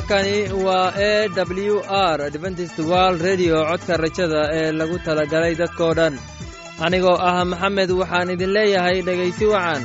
halkani waa e w r adventist wald redio codka rajada ee lagu talagalay dadkoo dhan. Anigoo ah maxamed waxaan idin leeyahay dhegaysi wacan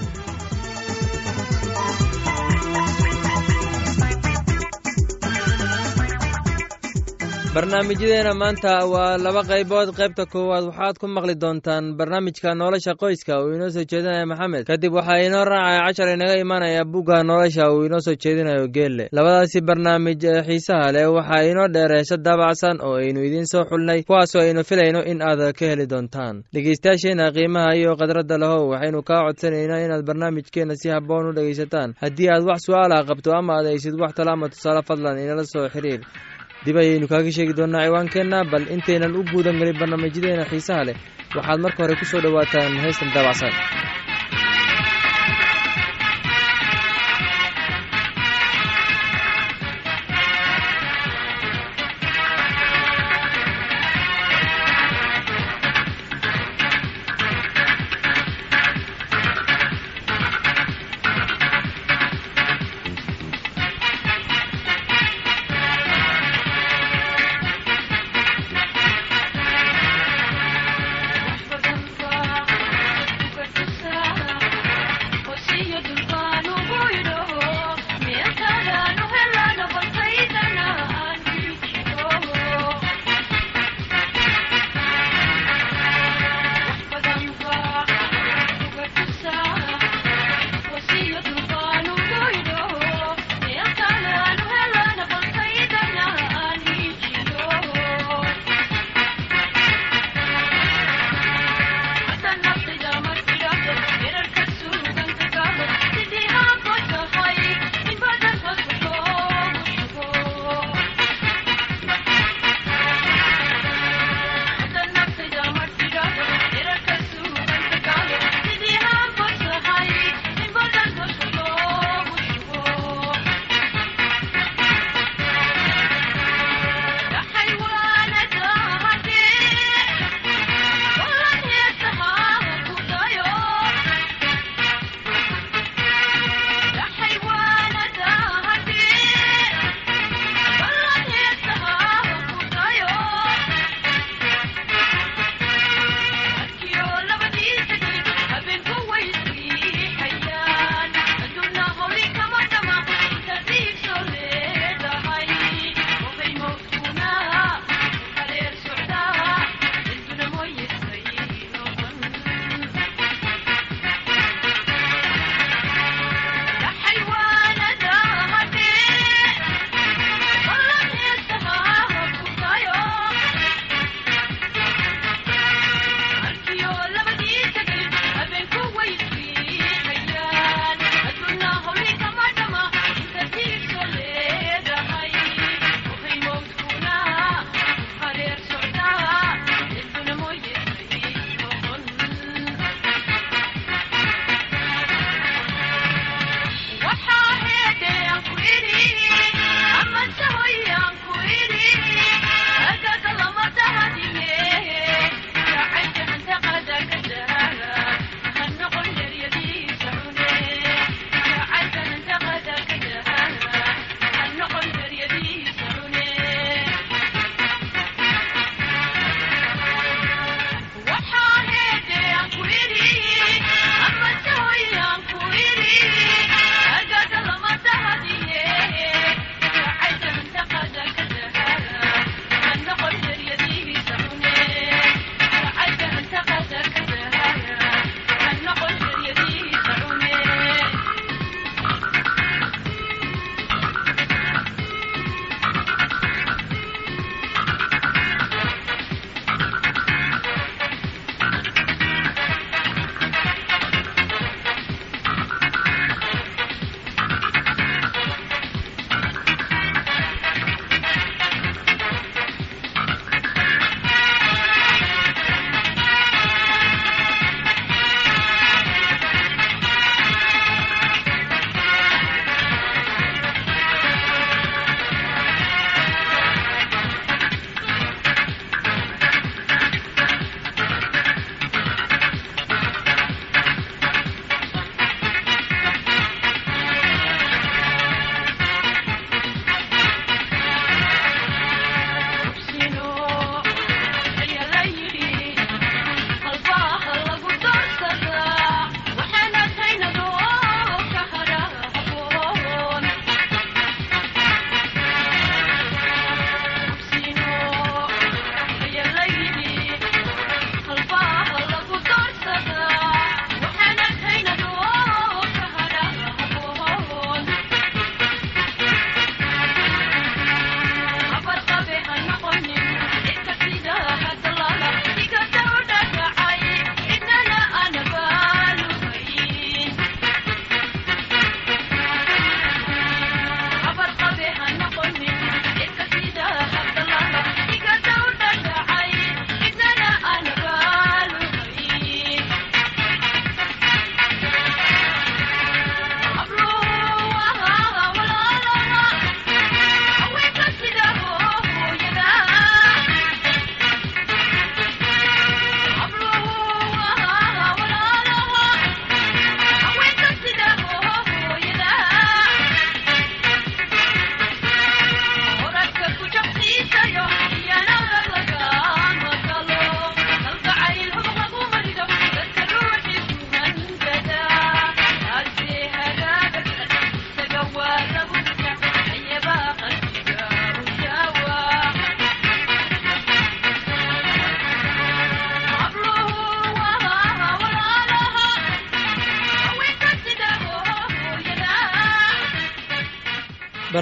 barnaamijyadeena maanta waa laba qaybood. Qaybta koowaad waxaad ku maqli doontaan barnaamijka nolosha qoyska uu inoo soo jeedinaya maxamed. Kadib waxaa inoo raacaya cashar inaga imanaya bugga nolosha uu inoo soo jeedinayo geelle labadaasi barnaamij ee xiisaha leh waxaa inoo dheer heese daabacsan oo aynu idiin soo xulnay kuwaasoo aynu filayno in aad ka heli doontaan. Dhegeystayaasheena qiimaha iyo khadradda lahow waxaynu kaa codsanaynaa inaad barnaamijkeenna si habboon u dhegaysataan. Haddii aad wax su'aalaha qabto ama aad aysid wax tala ama tusaale fadlan inala soo xiriir dib ayaynu kaaga sheegi doonnaa ciwaankeenna bal intaynan u guudan gelin barnaamijyadeena xiisaha leh. Waxaad marka hore ku soo dhowaataan heystan daabacsan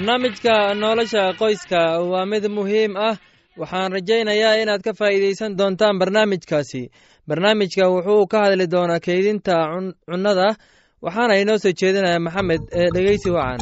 barnaamijka nolosha qoyska waa mid muhiim ah. Waxaan rajaynayaa inaad ka faa'iidaysan doontaan barnaamijkaasi. Barnaamijka wuxuu ka hadli doonaa keydinta cunnada waxaana inoo soo jeedinaya maxamed ee dhegeysi wacan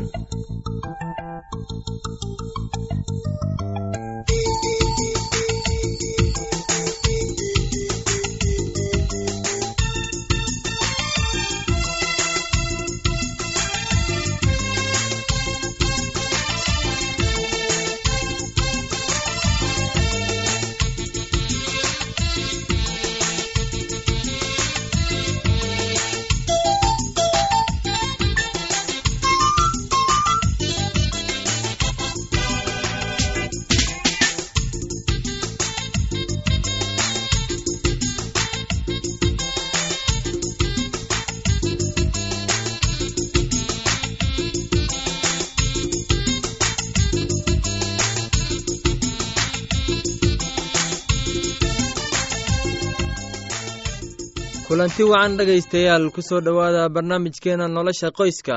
kulanti wacan dhegaystayaal ku soo dhowaada barnaamijkeenna nolosha qoyska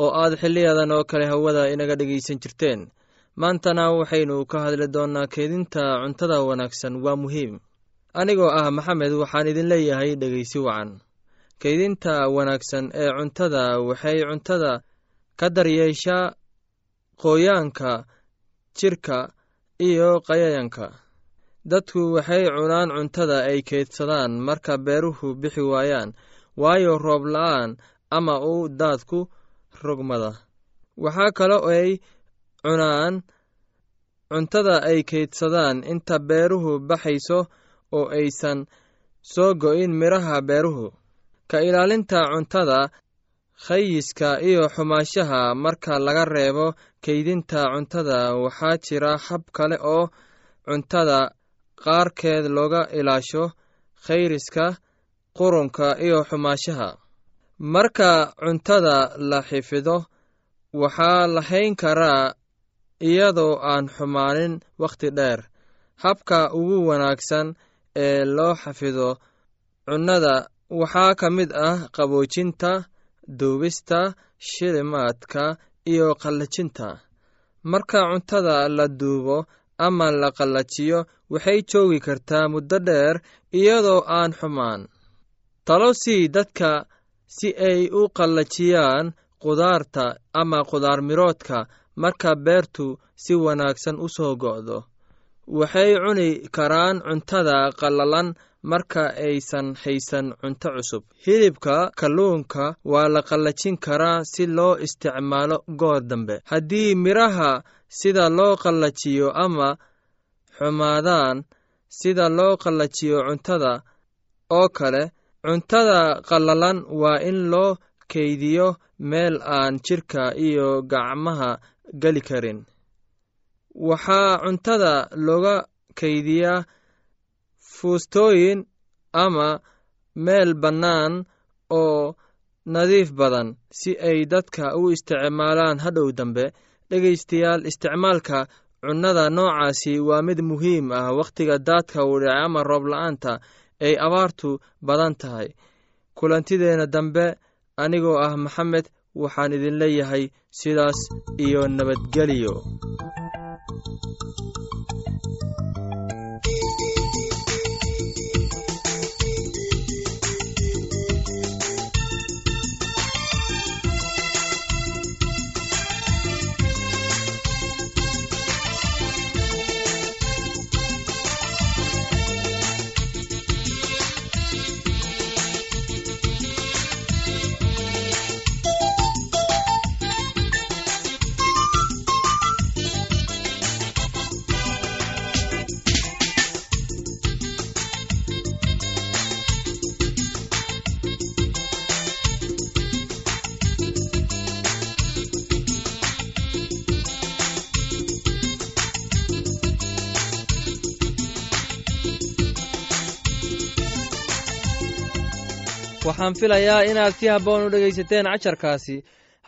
oo aad xiliyadan oo kale hawada inaga dhegaysan jirteen maantana waxaynu ka hadli doonnaa keedinta cuntada wanaagsan waa muhiim. Anigoo ah maxamed waxaan idin leeyahay dhegaysi wacan. Keydinta wanaagsan ee cuntada waxay cuntada ka daryeeshaa qooyaanka jidhka iyo qayayanka dadku waxay cunaan cuntada ay keydsadaan marka beeruhu bixi waayaan waayo roob la'aan ama uu daadku rogmada. Waxaa kale ay cunaan cuntada ay keydsadaan inta beeruhu baxayso oo aysan soo go'in midhaha beeruhu. Ka ilaalinta cuntada khayiska iyo xumaashaha marka laga reebo keydinta cuntada waxaa jira hab kale oo cuntada qaarkeed looga ilaasho khayriska qurunka iyo xumaashaha. Marka cuntada la xifido waxaa la hayn karaa iyadoo aan xumaanin wakhti dheer. Habka ugu wanaagsan ee loo xafido cunnada waxaa ka mid ah qaboojinta duubista shilimaadka iyo qallajinta marka cuntada la duubo ama la qallajiyo waxay joogi kartaa muddo dheer iyadoo aan xumaan. Talo sii dadka si ay u qallajiyaan qudaarta ama qudaar miroodka marka beertu si wanaagsan u soo go'do. Waxay cuni karaan cuntada qallalan marka aysan haysan cunto cusub. Hilibka kalluunka waa la qallajin karaa si loo isticmaalo goor dambe. Haddii midhaha sida loo qallajiyo ama xumaadaan sida loo qallajiyo cuntada oo kale cuntada qallalan waa in loo keydiyo meel aan jidhka iyo gacmaha geli karin. Waxaa cuntada looga keydiyaa fuustooyin ama meel bannaan oo nadiif badan si ay dadka u isticmaalaan. Hadhow dambe dhegaystayaal isticmaalka cunnada noocaasi waa mid muhiim ah. Wakhtiga daadka dhacay ama roob la'aanta ay abaartu badan tahay. Kulantideenna dambe anigoo ah maxamed waxaan idin leeyahay sidaas iyo nabadgeliyo waxaan filayaa inaad si habboon u dhegaysateen casharkaasi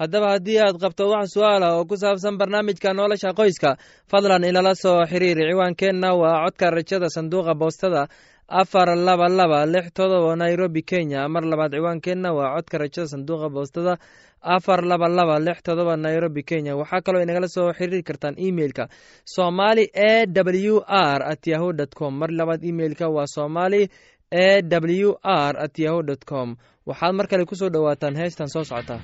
haddaba haddii aad qabto wax su'aalah oo ku saabsan barnaamijka nolosha qoyska fadlan inala soo xiriir ciwaankeenna waa codka rajada sanduuqa boostada afar laba laba lix todoba nairobi kenya. Mar labaad ciwaankeenna waa codka rajada sanduuqa boostada afar laba laba lix todoba nairobi kenya. Waxaa kaloo inagala soo xiriiri kartaan emeilka somali e w r at yahu dt com. Mar labaad emeilka waa somali e w r at yahu dt com. Waxaad mar kale ku soo dhowaataan heestan soo socota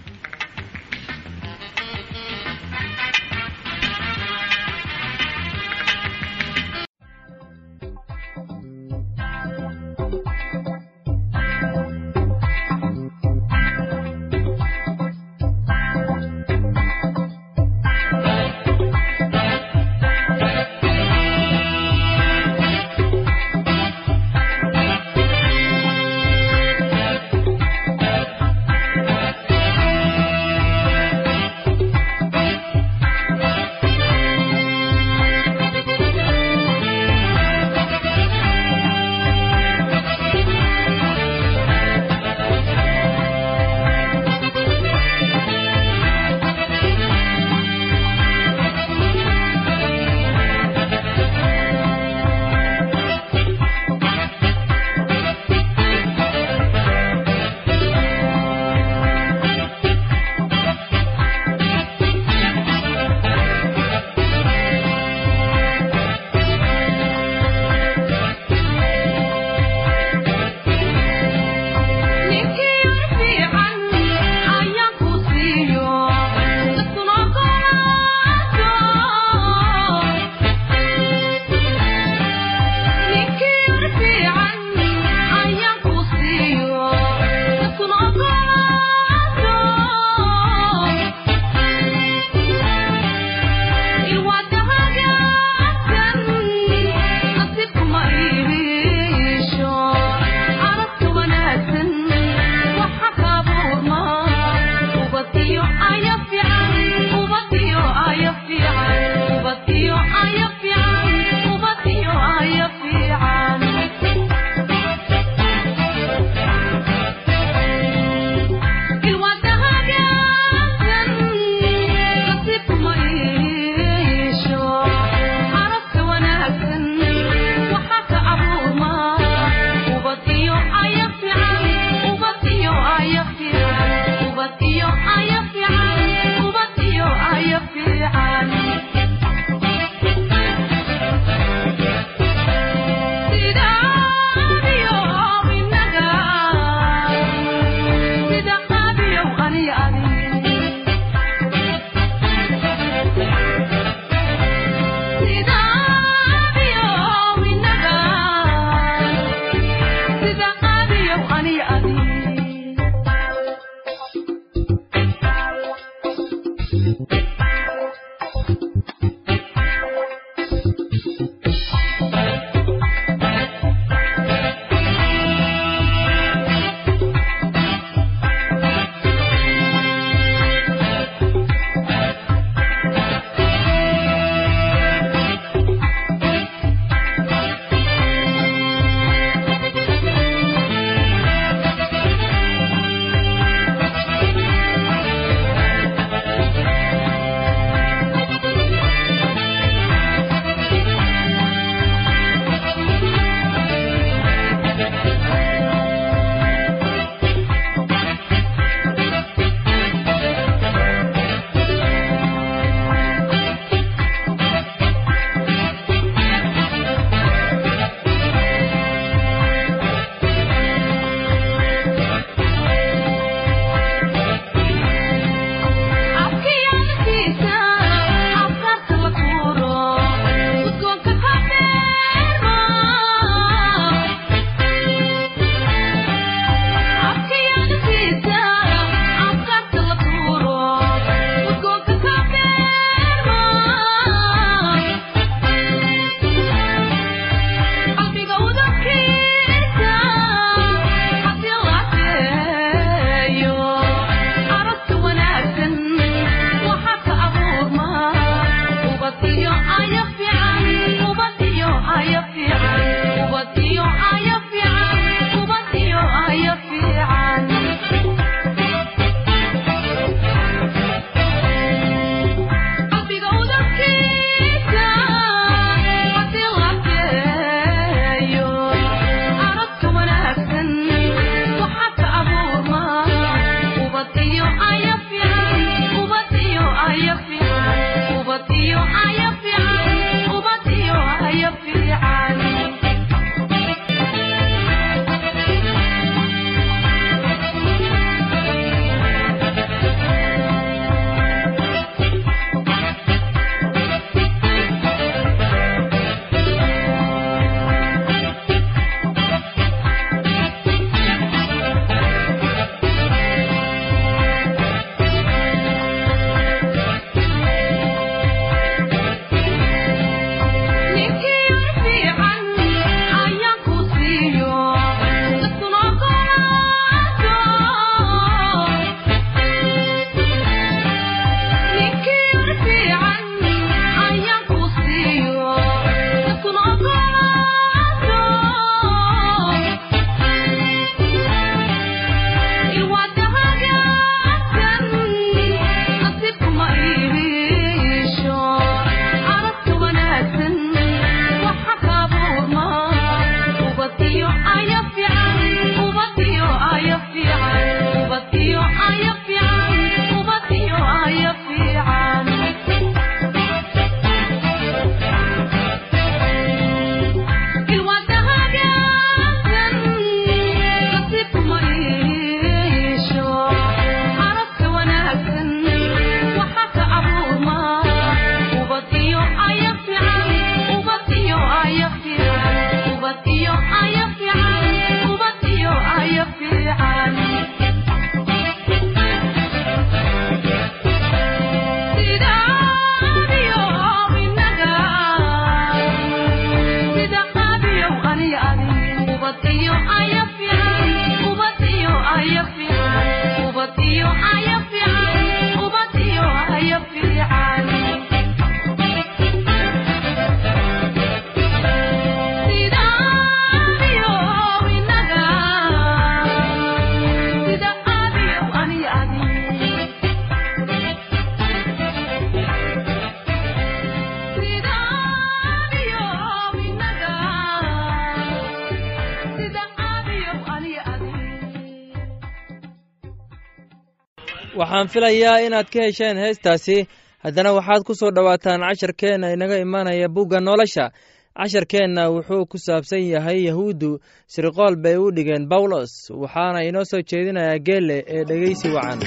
waxaan filayaa inaad ka hesheen heestaasi. Haddana waxaad ku soo dhowaataan casharkeenna inaga imaanaya bugga nolosha. Casharkeenna wuxuu ku saabsan yahay yahuuddu. Sirqool bay u dhigeen bawlos waxaana inoo soo jeedinayaa geelle ee dhegeysi wacan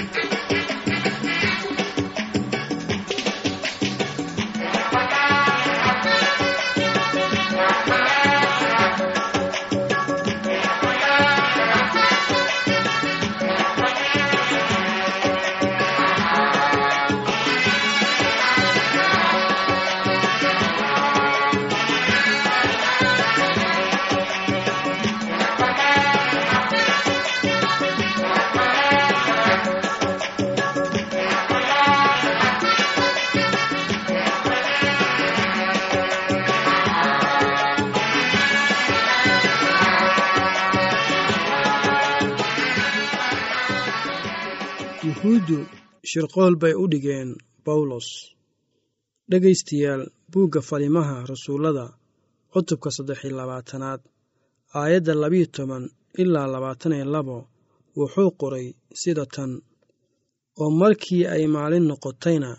shirqool bay u dhigeen bawlos dhegaystayaal buugga falimaha rasuullada cutubka saddex iyo labaatanaad aayadda labiyo toban ilaa labaatan iyo labo wuxuu qoray sida tan oo markii ay maalin noqotayna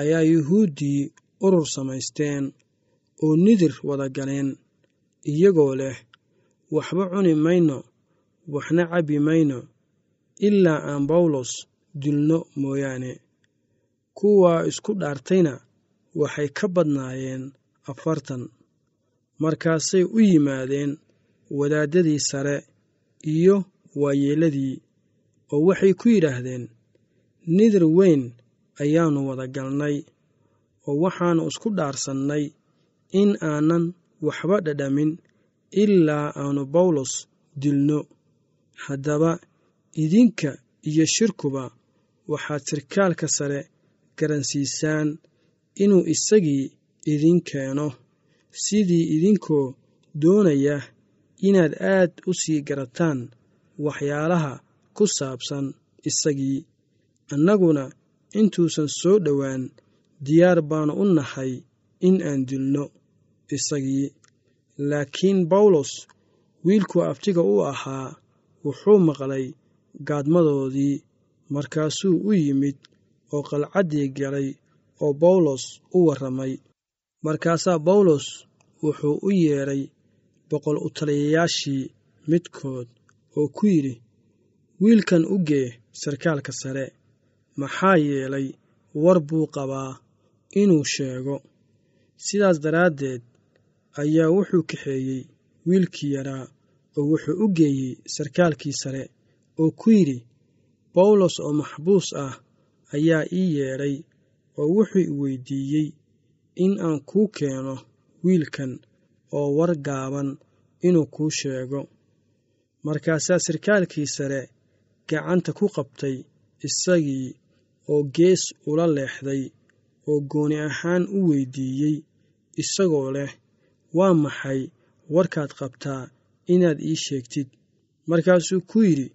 ayaa yuhuuddii urur samaysteen oo nidir wada galeen iyagoo leh waxba cuni mayno waxna cabbi mayno ilaa aan bawlos dilno mooyaane. Kuwaa isku dhaartayna waxay ka badnaayeen afartan. Markaasay u yimaadeen wadaaddadii sare iyo waayeelladii oo waxay ku yidhaahdeen nidir weyn ayaannu wada galnay oo waxaannu isku dhaarsannay in aanan waxba dhadhamin ilaa aannu bawlos dilno. Haddaba idinka iyo shirkuba waxaad sirkaalka sare garansiisaan inuu isagii idin keeno. Sidii idinkoo doonaya inaad aad u sii garataan waxyaalaha ku saabsan isagii annaguna intuusan soo dhowaan diyaar baanu u nahay in aan dilno isagii. Laakiin bawlos wiilkuu abtiga u ahaa wuxuu maqlay gaadmadoodii markaasuu u yimid oo qalcaddii galay oo bawlos u warramay. Markaasaa bawlos wuxuu u yeedhay boqol u taliyayaashii midkood oo ku yidhi wiilkan u gee sarkaalka sare maxaa yeelay war buu qabaa inuu sheego. Sidaas daraaddeed ayaa wuxuu kaxeeyey wiilkii yaraa oo wuxuu u geeyey sarkaalkii sare oo ku yidhi bawlos oo maxbuus ah ayaa ii yeedhay oo wuxuu i weyddiiyey in aan kuu keeno wiilkan oo war gaaban inuu kuu sheego. Markaasaa sarkaalkii sare gacanta ku qabtay isagii oo gees ula leexday oo gooni ahaan u weyddiiyey isagoo leh waa maxay warkaad qabtaa inaad ii sheegtid? Markaasuu ku yidhi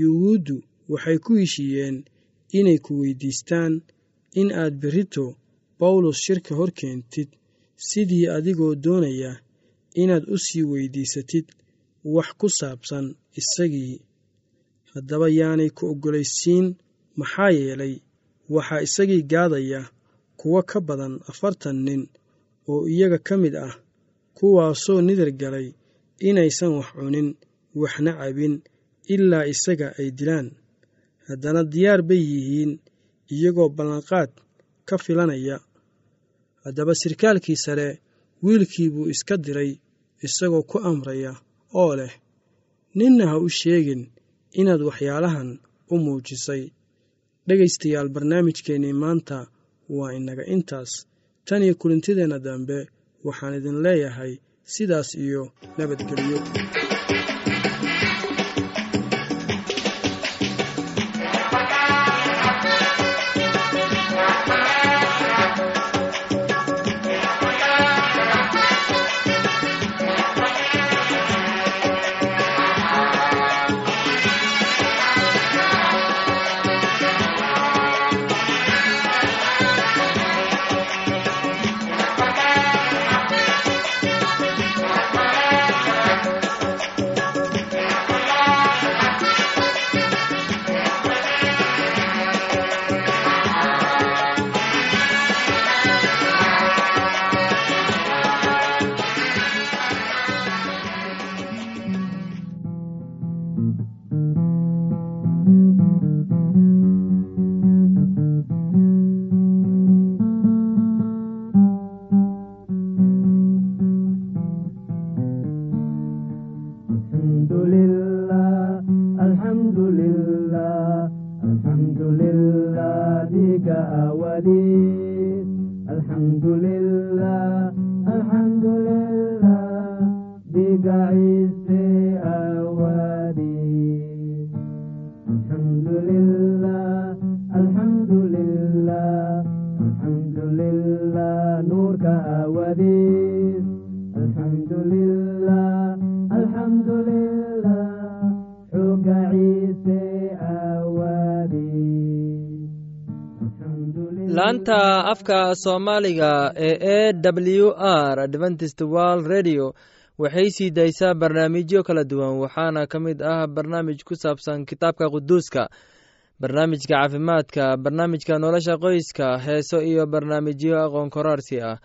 yuhuuddu waxay ku heshiiyeen inay ku weyddiistaan in aad berrito bawlos shirka hor keentid sidii adigoo doonaya inaad u sii weyddiisatid wax ku saabsan isagii. Haddaba yaanay ku oggolaysiin maxaa yeelay waxaa isagii gaadaya kuwo ka badan afartan nin oo iyaga ka mid ah kuwaasoo nidar galay inaysan wax cunin waxna cabin ilaa isaga ay dilaan haddana diyaar bay yihiin iyagoo ballanqaad ka filanaya. Haddaba sirkaalkii sare wiilkii buu iska diray isagoo ku amraya oo leh ninna ha u sheegin inaad waxyaalahan u muujisay. Dhegaystayaal barnaamijkeennii maanta waa inaga intaas. Tan iyo kulintideenna dambe waxaan idin leeyahay sidaas iyo nabadgelyo laanta afka soomaaliga ee e w r adventist world radio waxay sii daysaa barnaamijyo kala duwan waxaana ka mid ah barnaamij ku saabsan kitaabka quduuska barnaamijka caafimaadka barnaamijka nolosha qoyska heeso iyo barnaamijyo aqoon koraarsi ah.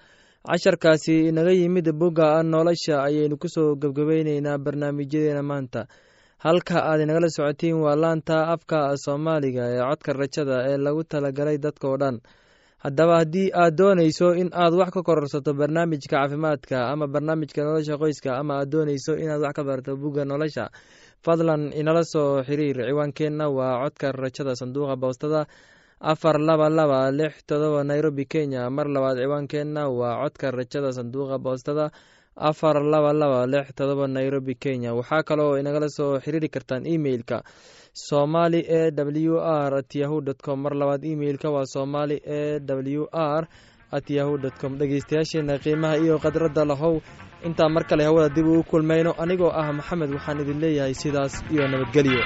Casharkaasi inaga yimid bugga nolosha ayaynu ku soo gebgabayneynaa barnaamijyadeena maanta halka aad inagala socotiin waa laanta afka soomaaliga ee codka rajada ee lagu talagalay dadkao dhan. Haddaba haddii aad doonayso in aad wax ka kororsato barnaamijka caafimaadka ama barnaamijka nolosha qoyska ama aad doonayso inaad wax ka barato bugga nolosha fadlan inala soo xiriir. Ciwaankeenna waa codka rajada sanduuqa boostada afar laba laba lix todoba nairobi kenya. Mar labaad ciwaankeenna waa codka rajada sanduuqa boostada afar laba laba lix todoba nairobi kenya. Waxaa kaloo inagala soo xiriiri kartaan emeilka somali e w r at yahu dt com. Mar labaad emeilka waa somali e w r at yahu dt com. Dhegeystayaasheena qiimaha iyo khadradda lahow intaa mar kale hawada dib uu kulmayno anigoo ah maxamed waxaan idin leeyahay sidaas iyo nabadgelyo